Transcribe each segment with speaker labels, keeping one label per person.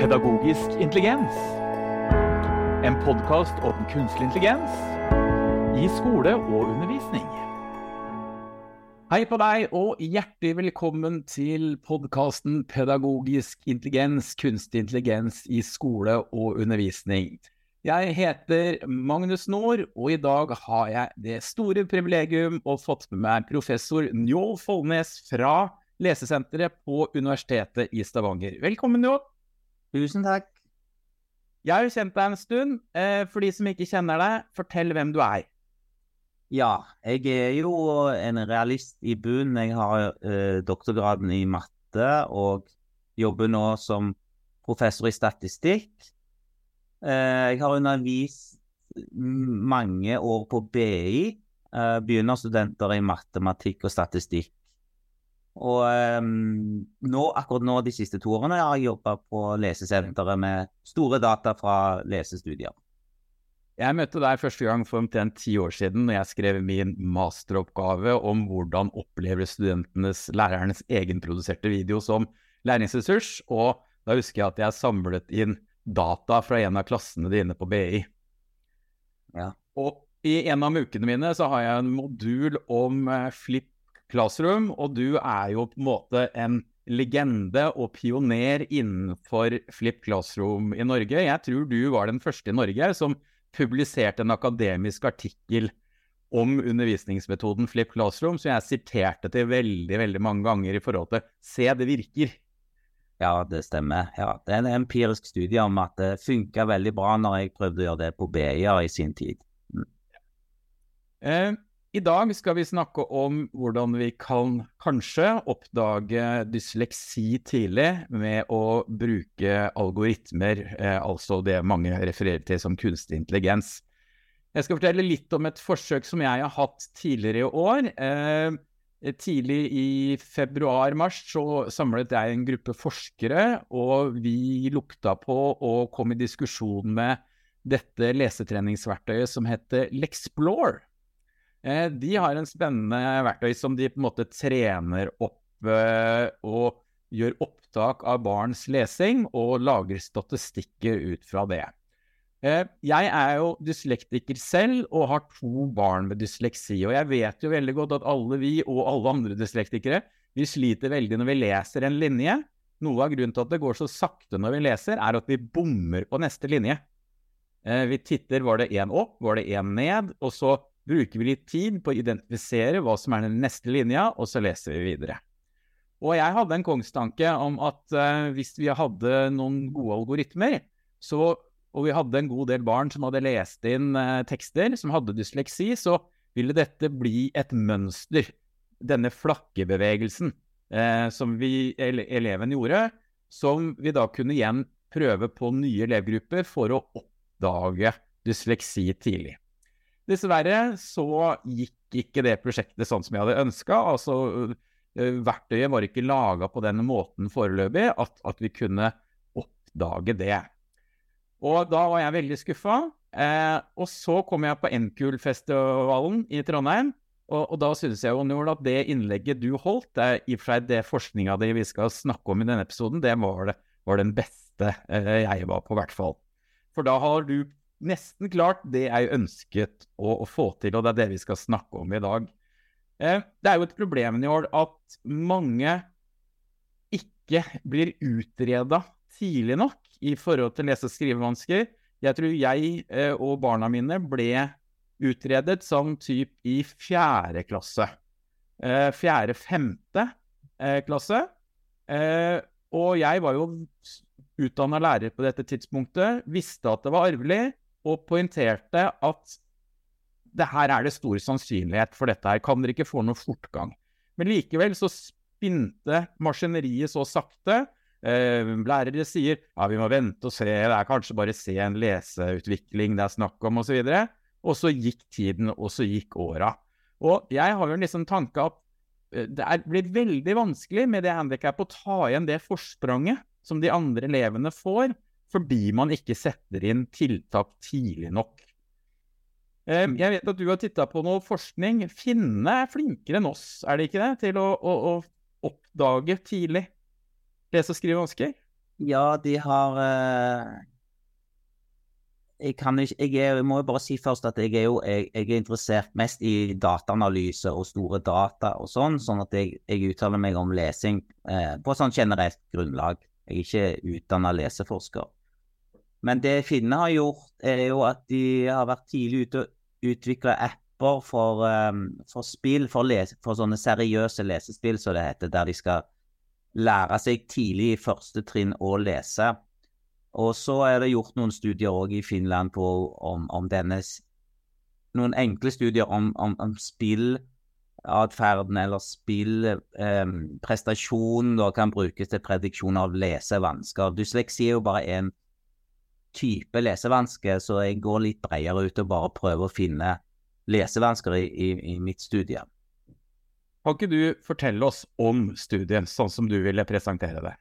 Speaker 1: Pedagogisk intelligens. En podkast om kunstig intelligens i skole og undervisning. Hei på deg, og hjertelig velkommen til podkasten Pedagogisk intelligens, kunstig intelligens i skole og undervisning. Jeg heter Magnus Nord, og i dag har jeg det store privilegium å fått med meg professor Njål Follnes fra Lesesenteret på Universitetet i Stavanger. Velkommen, Njål.
Speaker 2: Tusen takk.
Speaker 1: Jeg har jo kjent deg en stund. Eh, for de som ikke kjenner deg, fortell hvem du er.
Speaker 2: Ja, jeg er jo en realist i bunnen. Jeg har eh, doktorgraden i matte og jobber nå som professor i statistikk. Eh, jeg har undervist mange år på BI. Eh, begynnerstudenter i matematikk og statistikk. Og um, nå, akkurat nå de siste to årene har jeg jobba på lesesenteret med store data fra lesestudier.
Speaker 1: Jeg møtte deg første gang for omtrent ti år siden når jeg skrev min masteroppgave om hvordan opplever studentenes lærernes egenproduserte video som læringsressurs, og da husker jeg at jeg samlet inn data fra en av klassene dine på BI.
Speaker 2: Ja.
Speaker 1: Og i en av ukene mine så har jeg en modul om uh, Flip Classroom, og du er jo på en måte en legende og pioner innenfor Flip Classroom i Norge. Jeg tror du var den første i Norge som publiserte en akademisk artikkel om undervisningsmetoden Flip Classroom, som jeg siterte til veldig veldig mange ganger i forhold til Se, det virker.
Speaker 2: Ja, det stemmer. Ja, det er en empirisk studie om at det funka veldig bra når jeg prøvde å gjøre det på BI-er i sin tid. Mm.
Speaker 1: Eh, i dag skal vi snakke om hvordan vi kan kanskje oppdage dysleksi tidlig med å bruke algoritmer, eh, altså det mange refererer til som kunstig intelligens. Jeg skal fortelle litt om et forsøk som jeg har hatt tidligere i år. Eh, tidlig i februar-mars så samlet jeg en gruppe forskere, og vi lukta på og kom i diskusjon med dette lesetreningsverktøyet som heter Lexplore. Eh, de har en spennende verktøy som de på en måte trener opp eh, og gjør opptak av barns lesing og lager statistikker ut fra det. Eh, jeg er jo dyslektiker selv og har to barn med dysleksi. Og jeg vet jo veldig godt at alle vi og alle andre dyslektikere vi sliter veldig når vi leser en linje. Noe av grunnen til at det går så sakte når vi leser, er at vi bommer på neste linje. Vi titter var det én opp, var det én ned, og så bruker vi litt tid på å identifisere hva som er den neste linja, og så leser vi videre. Og jeg hadde en kongstanke om at uh, hvis vi hadde noen gode algoritmer, så, og vi hadde en god del barn som hadde lest inn uh, tekster, som hadde dysleksi, så ville dette bli et mønster. Denne flakkebevegelsen uh, som vi, ele eleven gjorde, som vi da kunne igjen prøve på nye elevgrupper for å oppdage dysleksi tidlig. Dessverre så gikk ikke det prosjektet sånn som jeg hadde ønska. Altså, verktøyet var ikke laga på den måten foreløpig at, at, vi kunne oppdage det. Og da var jeg veldig skuffa. Eh, og så kom jeg på Nkul-festivalen i Trondheim. Og, og da synes jeg jo Njord, at det innlegget du holdt, det i og for seg det forskninga di vi skal snakke om i denne episoden, det var, det, var den beste eh, jeg var på, i hvert fall. For da har du nesten klart det jeg ønsket å, å, få til, og det er det vi skal snakke om i dag. Eh, det er jo et problem i år at mange ikke blir utreda tidlig nok i forhold til lese- og skrivevansker. Jeg tror jeg eh, og barna mine ble utredet som typ i fjerde klasse. Eh, Fjerde-femte eh, klasse. Eh, og jeg var jo utdanna lærer på dette tidspunktet, visste at det var arvelig, og poengterte at det her er det stor sannsynlighet for dette her. Kan dere ikke få noe fortgang? Men likevel så spinte maskineriet så sakte. Eh, lærere sier ja, vi må vente og se, det er kanskje bare se en leseutvikling det er snakk om, osv. Og, så og så gikk tiden, og så gikk åra. Og jeg har jo liksom tanke at eh, det er blitt veldig vanskelig med det handikappet å ta igjen det forspranget som de andre elevene får fordi man ikke setter inn tiltak tidlig nok. Mm. Jeg vet at du har titta på noe forskning. Finnene er flinkere enn oss, er det ikke det, til å, å, å oppdage tidlig lese- og skrivevansker?
Speaker 2: Ja, de har eh, jeg, kan ikke, jeg, er, jeg, må jo bare si først at jeg er jo jeg, jeg er interessert mest i dataanalyse og store data og sånn, sånn at jeg, jeg uttaler meg om lesing eh, på sånn generelt grunnlag. Jeg er ikke utdanna leseforsker. Men det finnene har gjort, er jo at de har vært tidlig ute og utvikla apper for, um, for spill, for, lese, for, sånne seriøse lesespill, som det heter, der de skal lære seg tidlig i første trinn å lese. Og så er det gjort noen studier òg i Finland på, om, om, denne Noen enkle studier om, om, om spillatferden eller spillprestasjonen um, kan brukes til prediksjon av lesevansker. Dysleksi er jo bare én type lesevansker, så jeg går litt bredere ut og bare prøver å finne lesevansker i, i, i mitt studie.
Speaker 1: Kan ikke du fortelle oss om studien, sånn som du ville presentere det?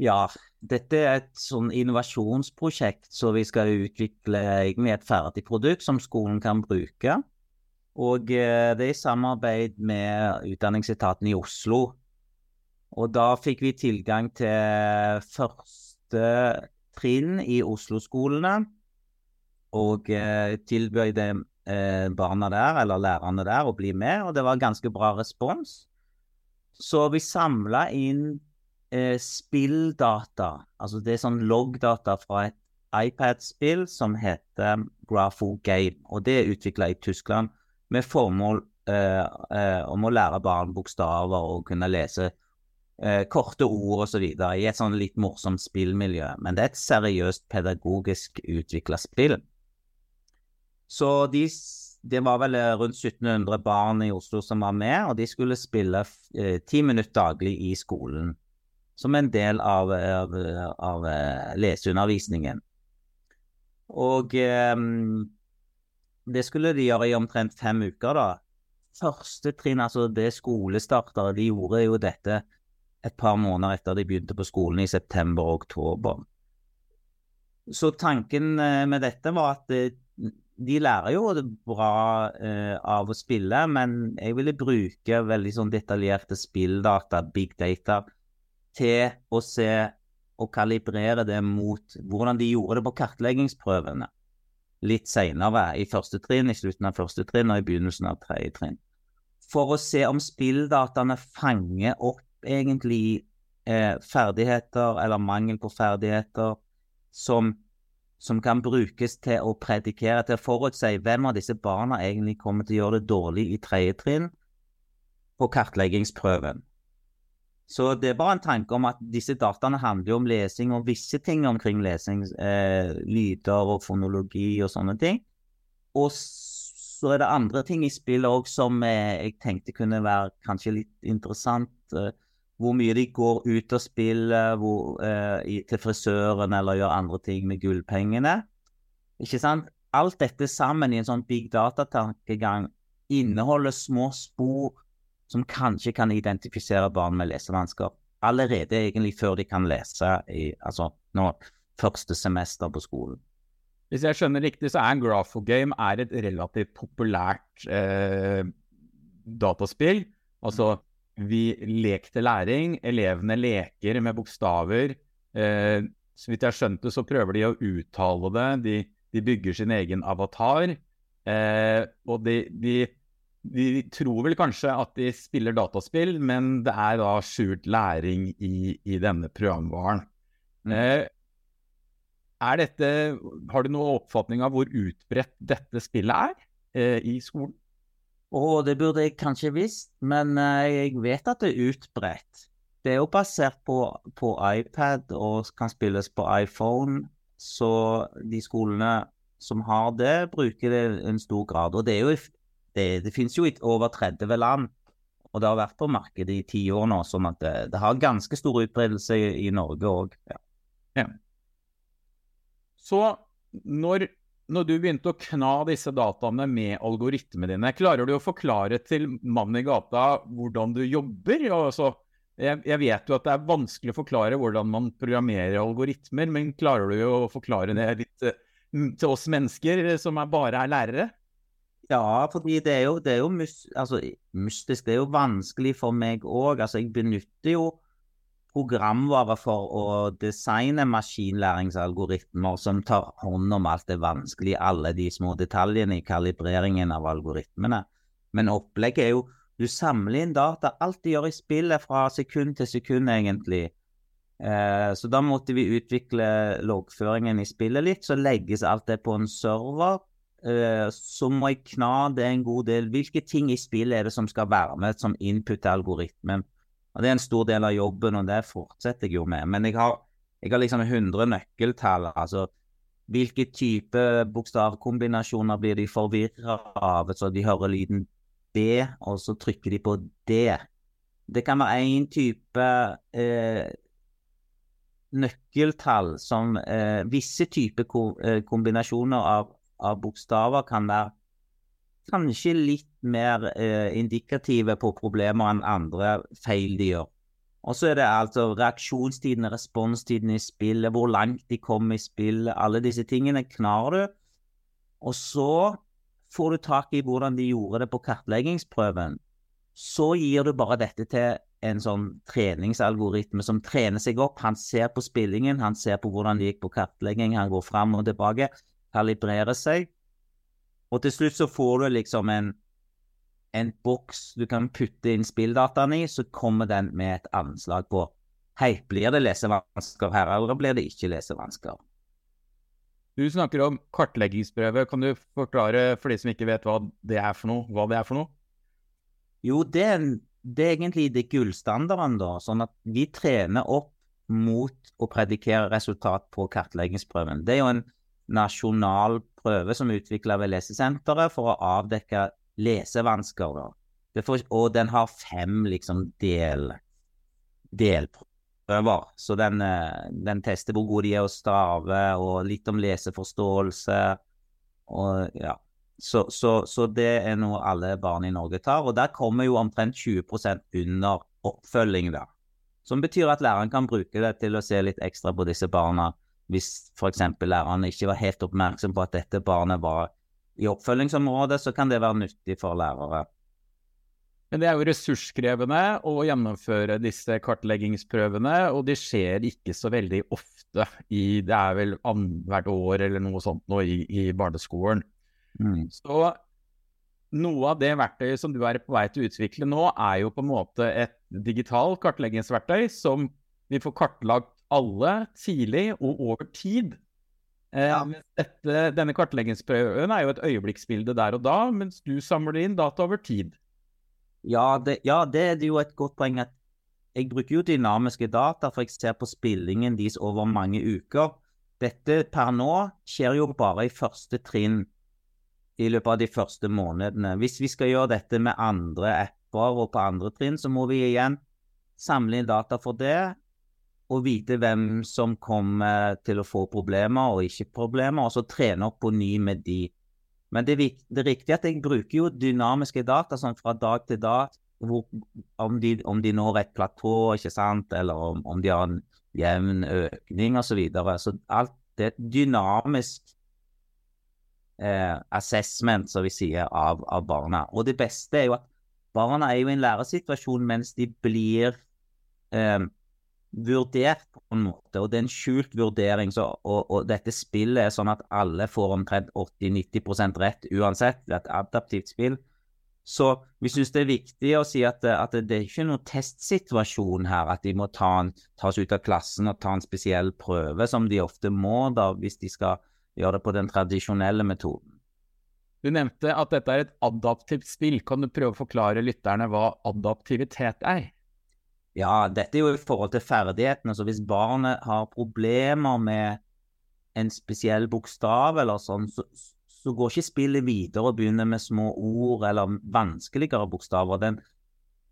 Speaker 2: Ja, dette er et sånn innovasjonsprosjekt, så vi skal utvikle egentlig et ferdig produkt som skolen kan bruke. Og eh, det er i samarbeid med Utdanningsetaten i Oslo. Og da fikk vi tilgang til første trinn i Oslo-skolene. Og eh, tilbød eh, barna der, eller lærerne der, å bli med. Og det var ganske bra respons. Så vi samla inn eh, spilldata. Altså det er sånn loggdata fra et iPad-spill som heter Grafo Game. Og det er utvikla i Tyskland med formål eh, eh, om å lære barn bokstaver og kunne lese eh, korte ord osv. i et sånn litt morsomt spillmiljø. Men det er et seriøst pedagogisk utvikla spill. Så de, det var vel rundt 1700 barn i Oslo som var med, og de skulle spille eh, ti minutter daglig i skolen som en del av, av, av eh, leseundervisningen. Og eh, det skulle de gjøre i omtrent fem uker, da. Første trinn, altså det skolestartere, de gjorde jo dette et par måneder etter de begynte på skolen i september og oktober. Så tanken eh, med dette var at de lærer jo bra eh, av å spille, men jeg ville bruke veldig sånn detaljerte spilldata, big data, til å se og kalibrere det mot hvordan de gjorde det på kartleggingsprøvene litt seinere, i første trinn, i slutten av første trinn og i begynnelsen av tredje trinn. For å se om spilldataene fanger opp egentlig eh, ferdigheter eller mangel på ferdigheter som, som, kan brukes til å predikere, til å forutse hvem av disse barna egentlig kommer til å gjøre det dårlig i tredje trinn på kartleggingsprøven. Så det er bare en tanke om at disse dataene handler om lesing og visse ting omkring lesing. Eh, lyder og fonologi og sånne ting. Og så er det andre ting i spillet òg som eh, jeg tenkte kunne være kanskje litt interessant. Eh, hvor mye de går ut og spiller hvor, eh, til frisøren eller gjør andre ting med gullpengene. Ikke sant? Alt dette sammen i en sånn big data-tankegang inneholder små spor som kanskje kan identifisere barn med lesevansker allerede egentlig før de kan lese i altså nå, første semester på skolen.
Speaker 1: Hvis jeg skjønner riktig, så er Graphogame er et relativt populært eh, dataspill. Altså, vi lekte læring. Elevene leker med bokstaver. Eh, så vidt jeg skjønte, så prøver de å uttale det. De, de bygger sin egen avatar. Eh, og de, de de tror vel kanskje at de spiller dataspill, men det er da skjult læring i, i denne programvaren. Mm. Eh, er dette, har du noen oppfatning av hvor utbredt dette spillet er eh, i skolen?
Speaker 2: Oh, det burde jeg kanskje visst, men eh, jeg vet at det er utbredt. Det er jo basert på, på iPad og kan spilles på iPhone, så de skolene som har det, bruker det i en stor grad. Og det er jo det, det finnes jo i over 30 land, og det har vært på markedet i ti år nå, sånn at det, det har ganske stor utbredelse i, i Norge òg. Ja. ja.
Speaker 1: Så når, når, du begynte å kna disse dataene med algoritmene dine, klarer du å forklare til mannen i gata hvordan du jobber? Altså, jeg, jeg, vet jo at det er vanskelig å forklare hvordan man programmerer algoritmer, men klarer du å forklare det litt uh, til oss mennesker som er bare er lærere?
Speaker 2: Ja, fordi det er jo, det er jo mys altså, mystisk. Det er jo vanskelig for meg òg. Altså, jeg benytter jo programvare for å designe maskinlæringsalgoritmer som tar hånd om alt det vanskelige, alle de små detaljene i kalibreringen av algoritmene. Men opplegget er jo du samler inn data. Alt du gjør i spillet fra sekund til sekund, egentlig. Eh, så da måtte vi utvikle loggføringen i spillet litt. Så legges alt det på en server. Eh, så må jeg kna det en god del. Hvilke ting i spillet er det som skal være med som input til algoritmen? Og Det er en stor del av jobben, og det fortsetter jeg jo med. Men jeg har, jeg har liksom 100 nøkkeltall. altså Hvilke type bokstavkombinasjoner blir de forvirra av, så de hører lyden B, og så trykker de på D. Det kan være én type eh, nøkkeltall som eh, Visse typer ko eh, kombinasjoner av, av, bokstaver kan være kanskje litt mer eh, indikative på problemer enn andre feil de gjør. Og så er det altså reaksjonstiden, responstiden i spillet, hvor langt de kom i spillet, alle disse tingene knar du. Og så får du tak i hvordan de gjorde det på kartleggingsprøven, så gir du bare dette til en sånn treningsalgoritme som trener seg opp. Han ser på spillingen, han ser på hvordan det gikk på kartlegging, han går fram og tilbake, kalibrerer seg. Og til slutt så får du liksom en, en boks du kan putte inn spilldataene i, så kommer den med et anslag på Hei, blir det lesevansker her, eller blir det ikke lesevansker?
Speaker 1: Du snakker om kartleggingsprøve. Kan du forklare for de som ikke vet hva det er for noe, hva det er for noe?
Speaker 2: Jo, det er, det er egentlig det gullstandarden, da. Sånn at vi trener opp mot å predikere resultat på kartleggingsprøven. Det er jo en nasjonal prøve som er utvikla ved Lesesenteret for å avdekke lesevansker. For, og den har fem liksom del, delprøver. Så den, eh, den, tester hvor gode de er å stave, og litt om leseforståelse. Og, ja. så, så, så, det er noe alle barn i Norge tar. Og der kommer jo omtrent 20% under oppfølging, da. Som betyr at læreren kan bruke det til å se litt ekstra på disse barna, hvis f.eks. læreren ikke var helt oppmerksom på at dette barnet var i oppfølgingsområdet, så kan det være nyttig for lærere.
Speaker 1: Men det er jo ressurskrevende å gjennomføre disse kartleggingsprøvene, og de skjer ikke så veldig ofte. I, det er vel annethvert år eller noe sånt nå i, i barneskolen. Mm. Så noe av det verktøyet som du er på vei til å utvikle nå, er jo på en måte et digitalt kartleggingsverktøy som vi får kartlagt alle tidlig og over tid. Eh. Dette, denne kartleggingsprøven er jo et øyeblikksbilde der og da, mens du samler inn data over tid.
Speaker 2: Ja det, ja, det er jo et godt poeng. at Jeg bruker jo dynamiske data, for jeg ser på spillingen deres over mange uker. Dette per nå skjer jo bare i første trinn i løpet av de første månedene. Hvis vi skal gjøre dette med andre apper og på andre trinn, så må vi igjen samle inn data for det, og vite hvem som kommer til å få problemer og ikke problemer, og så trene opp på ny med de. Men det, det er riktig at jeg bruker jo dynamiske data sånn fra dag til dag. Hvor, om, de, om, de, når et platå, ikke sant, eller om, om de har en jevn økning osv. Så, videre. så alt det er dynamisk eh, assessment, som vi sier, av, av, barna. Og det beste er jo at barna er jo i en læresituasjon mens de blir eh, vurdert på en måte, og det er en skjult vurdering. Så, og, og, dette spillet er sånn at alle får omtrent 80-90 rett uansett. Det er et adaptivt spill. Så vi syns det er viktig å si at, at det er ikke noen testsituasjon her, at de må ta en, tas ut av klassen og ta en spesiell prøve, som de ofte må da, hvis de skal gjøre det på den tradisjonelle metoden.
Speaker 1: Du nevnte at dette er et adaptivt spill. Kan du prøve å forklare lytterne hva adaptivitet er?
Speaker 2: Ja, dette er jo i forhold til ferdighetene. Så hvis barnet har problemer med en spesiell bokstav eller sånn, så, så går ikke spillet videre og begynner med små ord eller vanskeligere bokstaver. Den,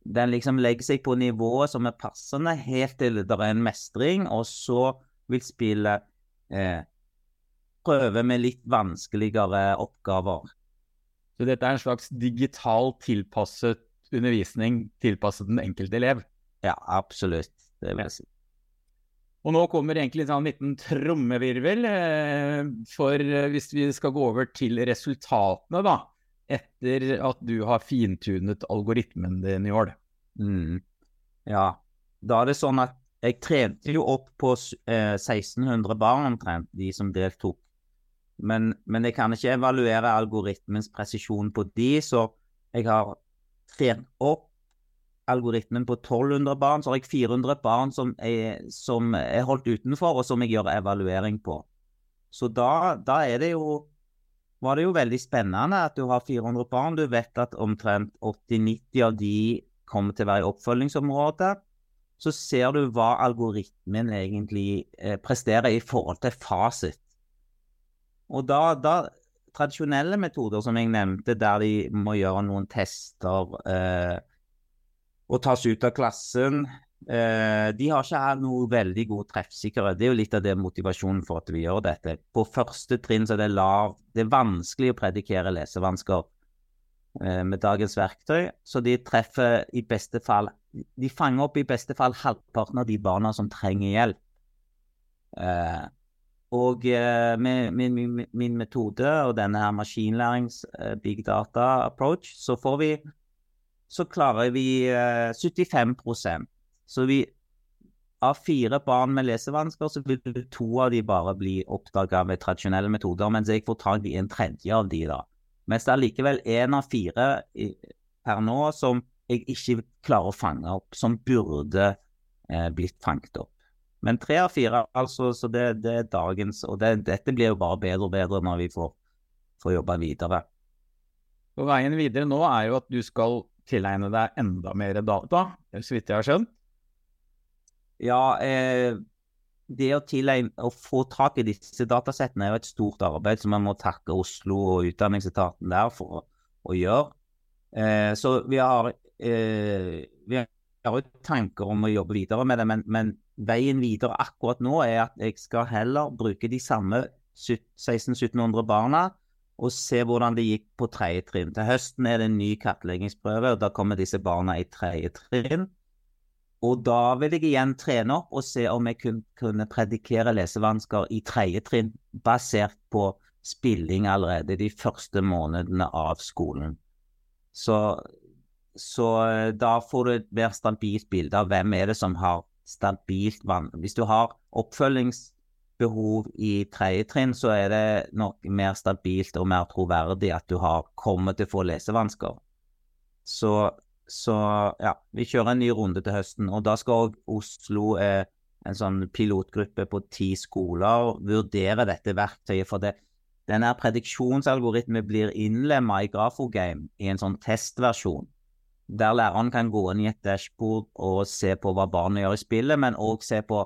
Speaker 2: den liksom legger seg på nivået som er passende, helt til det er en mestring, og så vil spillet eh, prøve med litt vanskeligere oppgaver.
Speaker 1: Så dette er en slags digital tilpasset undervisning tilpasset den enkelte elev?
Speaker 2: Ja, absolutt. Det vil jeg si.
Speaker 1: Og nå kommer egentlig en sånn liten trommevirvel. Eh, for eh, hvis vi skal gå over til resultatene, da. Etter at du har fintunet algoritmen din i år.
Speaker 2: Mm. Ja. Da er det sånn at jeg trente jo opp på eh, 1600 barn omtrent, de som deltok. Men, men, jeg kan ikke evaluere algoritmens presisjon på de, så jeg har trent opp algoritmen på 1200 barn. Så har jeg 400 barn som er, som er holdt utenfor, og som jeg gjør evaluering på. Så da, da det jo var det jo veldig spennende at du har 400 barn. Du vet at omtrent 80-90 av de kommer til å være i oppfølgingsområdet. Så ser du hva algoritmen egentlig eh, presterer i forhold til fasit. Og da, da, Tradisjonelle metoder som jeg nevnte, der de må gjøre noen tester eh, og tas ut av klassen, Eh, de har ikke noe veldig god treffsikkerhet. Det er jo litt av det motivasjonen for at vi gjør dette. På første trinn så er det lav Det er vanskelig å predikere lesevansker eh, med dagens verktøy, så de treffer i beste fall De fanger opp i beste fall halvparten av de barna som trenger hjelp. Eh, og eh, med min, min, min, metode og denne her maskinlærings big data approach, så får vi så klarer vi 75 eh, så vi av fire barn med lesevansker, så vil to av de bare bli oppdaga med tradisjonelle metoder, mens jeg får tak i en tredje av de da. Mens det er likevel én av fire per nå som jeg ikke klarer å fange opp, som burde eh, blitt fanget opp. Men tre av fire, altså, så det, det er dagens Og det, dette blir jo bare bedre og bedre når vi får, får jobbe videre.
Speaker 1: Og Veien videre nå er jo at du skal tilegne deg enda mer data, så vidt jeg har skjønt.
Speaker 2: Ja, eh, det å, tilegne, å få tak i disse datasettene er jo et stort arbeid som man må takke Oslo og Utdanningsetaten der for å, å gjøre. Eh, så vi har, eh, vi har jo tanker om å jobbe videre med det, men, men, veien videre akkurat nå er at jeg skal heller bruke de samme 1600-1700 barna og se hvordan det gikk på tredje trinn. Til høsten er det en ny kartleggingsprøve, og da kommer disse barna i tredje trinn. Og da vil jeg igjen trene opp og se om jeg kunne, predikere lesevansker i tredje trinn, basert på spilling allerede de første månedene av skolen. Så, så eh, da får du et mer stabilt bilde av hvem er det som har stabilt vann. Hvis du har oppfølgingsbehov i tredje trinn, så er det nok mer stabilt og mer troverdig at du har kommet til å få lesevansker. Så så ja, vi kjører en ny runde til høsten. Og da skal Oslo, eh, en sånn pilotgruppe på ti skoler, vurdere dette verktøyet. For det, denne prediksjonsalgoritmen blir innlemma i Grafogame i en sånn testversjon. Der læreren kan gå inn i et dashbord og se på hva barnet gjør i spillet, men òg se på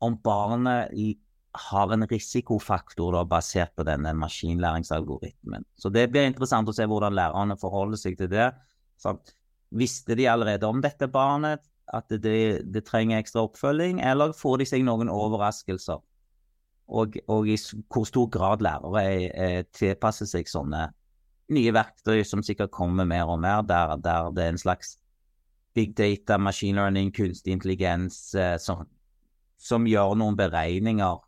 Speaker 2: om barnet har en risikofaktor da, basert på denne maskinlæringsalgoritmen. Så det blir interessant å se hvordan lærerne forholder seg til det. Sant? Visste de allerede om dette barnet, at det, det trenger ekstra oppfølging, eller får de seg noen overraskelser? Og, og i hvor stor grad lærere er, er tilpasser seg sånne nye verktøy som sikkert kommer mer og mer, der, der det er en slags big data, machine learning, kunstig intelligens eh, som, gjør noen beregninger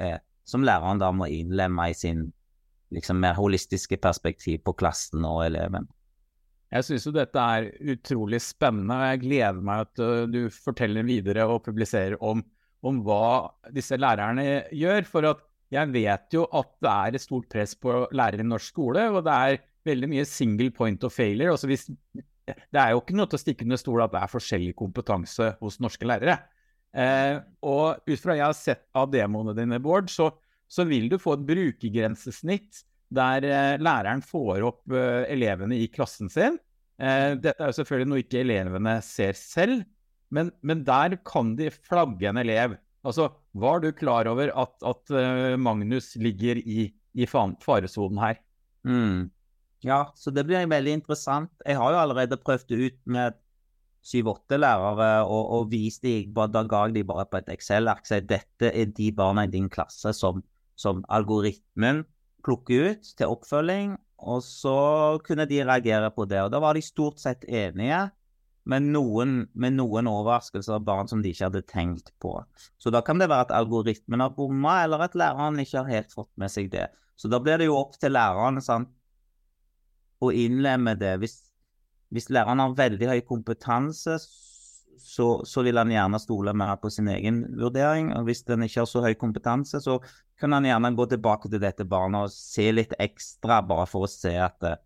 Speaker 2: eh, som læreren da må innlemme i sin liksom, mer holistiske perspektiv på klassen og eleven.
Speaker 1: Jeg syns jo dette er utrolig spennende, og jeg gleder meg at uh, du forteller videre og publiserer om, om, hva disse lærerne gjør. For at jeg vet jo at det er et stort press på lærere i norsk skole, og det er veldig mye single point of failure. Altså hvis, det er jo ikke noe til å stikke under stol at det er forskjellig kompetanse hos norske lærere. Eh, og ut fra jeg har sett av demoene dine, Bård, så, så vil du få et brukergrensesnitt der eh, læreren får opp eh, elevene i klassen sin. Eh, dette er jo selvfølgelig noe ikke elevene ser selv, men, men der kan de flagge en elev. Altså, Var du klar over at, at Magnus ligger i, i faresonen her?
Speaker 2: Mm. Ja, så det blir veldig interessant. Jeg har jo allerede prøvd det ut med syv-åtte lærere og, og vis dem, da ga dem bare på et Excel-ark. Så dette er de barna i din klasse som, som algoritmen plukker ut til oppfølging, og så kunne de reagere på det. Og da var de stort sett enige, med noen, med noen overraskelser av barn som de ikke hadde tenkt på. Så da kan det være at algoritmen har bomma, eller at læreren ikke har helt fått med seg det. Så da blir det jo opp til læreren sant, å innlemme det. Hvis, hvis læreren har veldig høy kompetanse, så, så, vil han gjerne stole mer på sin egen vurdering. og Hvis den ikke har så høy kompetanse, så kan han gjerne gå tilbake til dette barnet og se litt ekstra, bare for å se at eh,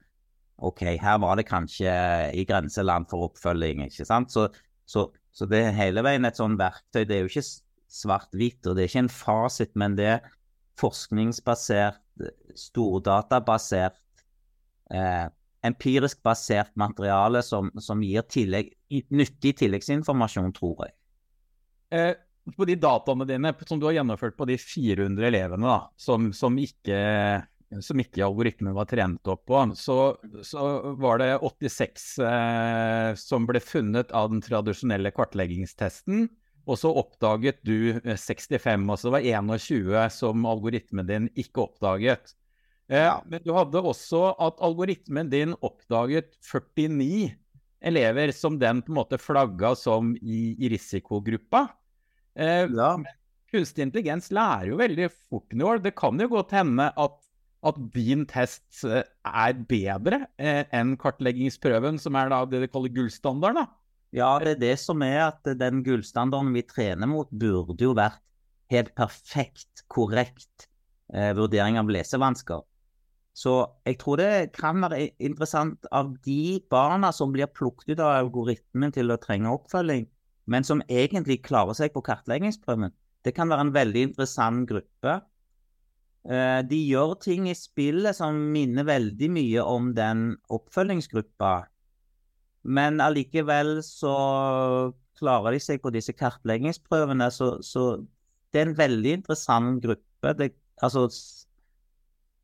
Speaker 2: OK, her var det kanskje i grenseland for oppfølging, ikke sant. Så, så, så det er hele veien et sånn verktøy. Det er jo ikke svart-hvitt, og det er ikke en fasit, men det er forskningsbasert, stordatabasert, eh, empirisk basert materiale som, som gir tillegg, nyttig tilleggsinformasjon, tror jeg.
Speaker 1: Eh, på de dataene dine som du har gjennomført på de 400 elevene da, som, som, ikke, som ikke algoritmen var trent opp på, så, så var det 86 eh, som ble funnet av den tradisjonelle kartleggingstesten. Og så oppdaget du 65, eh, altså det var 21 som algoritmen din ikke oppdaget. Eh, men du hadde også at algoritmen din oppdaget 49 elever som den på en måte flagga som i, i risikogruppa. Eh, ja. Kunstig intelligens lærer jo veldig fort år. Det kan jo godt hende at, at din test eh, er bedre eh, enn kartleggingsprøven, som er da det de kaller gullstandarden.
Speaker 2: Ja, det er det som er at den gullstandarden vi trener mot, burde jo vært helt perfekt, korrekt eh, vurdering av lesevansker. Så jeg tror det kan være interessant av de barna som blir plukket ut av algoritmen til å trenge oppfølging, men som egentlig klarer seg på kartleggingsprøven. Det kan være en veldig interessant gruppe. Eh, de gjør ting i spillet som minner veldig mye om den oppfølgingsgruppa. Men allikevel så klarer de seg på disse kartleggingsprøvene. Så, så det er en veldig interessant gruppe. Det, altså,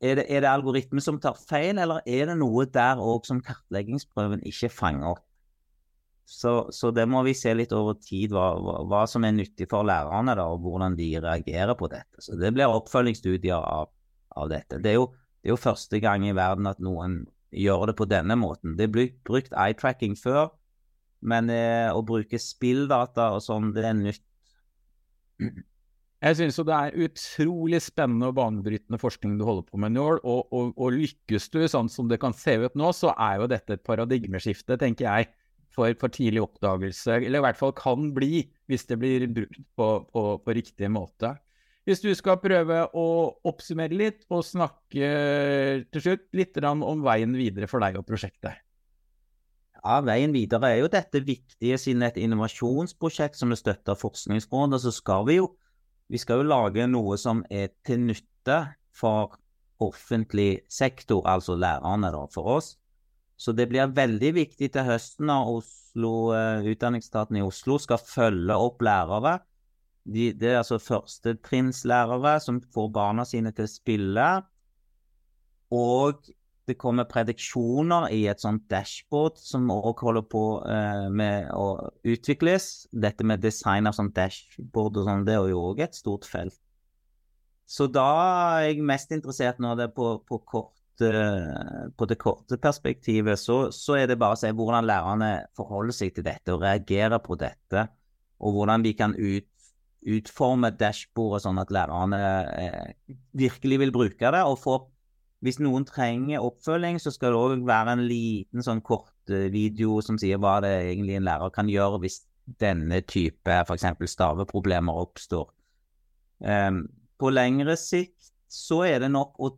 Speaker 2: er det, er det algoritmen som tar feil, eller er det noe der òg som kartleggingsprøven ikke fanger opp? Så, så, det må vi se litt over tid, hva, hva, hva, som er nyttig for lærerne, da, og hvordan de reagerer på dette. Så Det blir oppfølgingsstudier av, av dette. Det er, jo, det er, jo, første gang i verden at noen gjør det på denne måten. Det er blitt brukt eye-tracking før, men eh, å bruke spilldata og sånn, det er nytt.
Speaker 1: Jeg synes jo det er utrolig spennende og banebrytende forskning du holder på med, Njål. Og, og, og, lykkes du sånn som det kan se ut nå, så er jo dette et paradigmeskifte, tenker jeg for, for, tidlig oppdagelse, eller i hvert fall kan bli, hvis det blir brukt på, på, på riktig måte. Hvis du skal prøve å oppsummere litt og snakke til slutt litt om veien videre for deg og prosjektet.
Speaker 2: Ja, Veien videre er jo dette viktige siden et innovasjonsprosjekt som er støtta av Forskningsrådet. Så skal vi jo vi skal jo lage noe som er til nytte for offentlig sektor, altså lærerne da, for oss. Så det blir veldig viktig til høsten når Oslo, uh, Utdanningsstaten i Oslo skal følge opp lærere. De, det er altså førstetrinnslærere som får barna sine til å spille. Og det kommer prediksjoner i et sånt dashboard som òg holder på uh, med å utvikles. Dette med design av sånn dashboard og sånn, det er jo òg et stort felt. Så da er jeg mest interessert nå det på, på kort uh, på det korte perspektivet så, så, er det bare å se hvordan lærerne forholder seg til dette og reagerer på dette, og hvordan de kan ut, utforme dashbordet sånn at lærerne uh, virkelig vil bruke det. og få hvis noen trenger oppfølging, så skal det òg være en liten sånn kort eh, video som sier hva det egentlig en lærer kan gjøre hvis denne type f.eks. staveproblemer oppstår. Um, på lengre sikt så er det nok å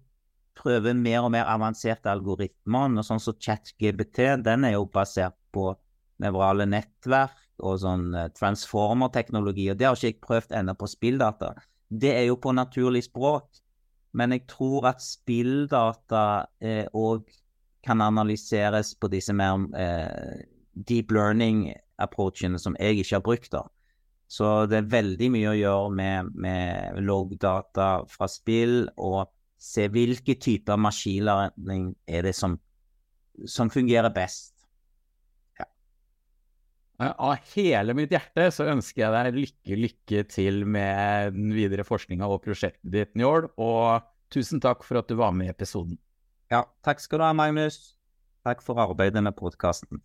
Speaker 2: prøve mer og mer avanserte algoritmer. og Sånn som ChatGBT, den er jo basert på nevrale nettverk og sånn eh, transformer-teknologi. og Det har ikke jeg prøvd ennå på spilldata. Det er jo på naturlig språk. Men jeg tror at spilldata òg eh, kan analyseres på disse mer eh, deep learning-approachene som jeg ikke har brukt. da. Så det er veldig mye å gjøre med, med loggdata fra spill og se hvilke typer maskinlæring er det som, som fungerer best.
Speaker 1: Ja. Av hele mitt hjerte så ønsker jeg deg lykke, lykke til med den videre forskninga og prosjektet ditt, Njål. Og tusen takk for at du var med i episoden.
Speaker 2: Ja, takk skal du ha, Magnus. Takk for arbeidet med podkasten.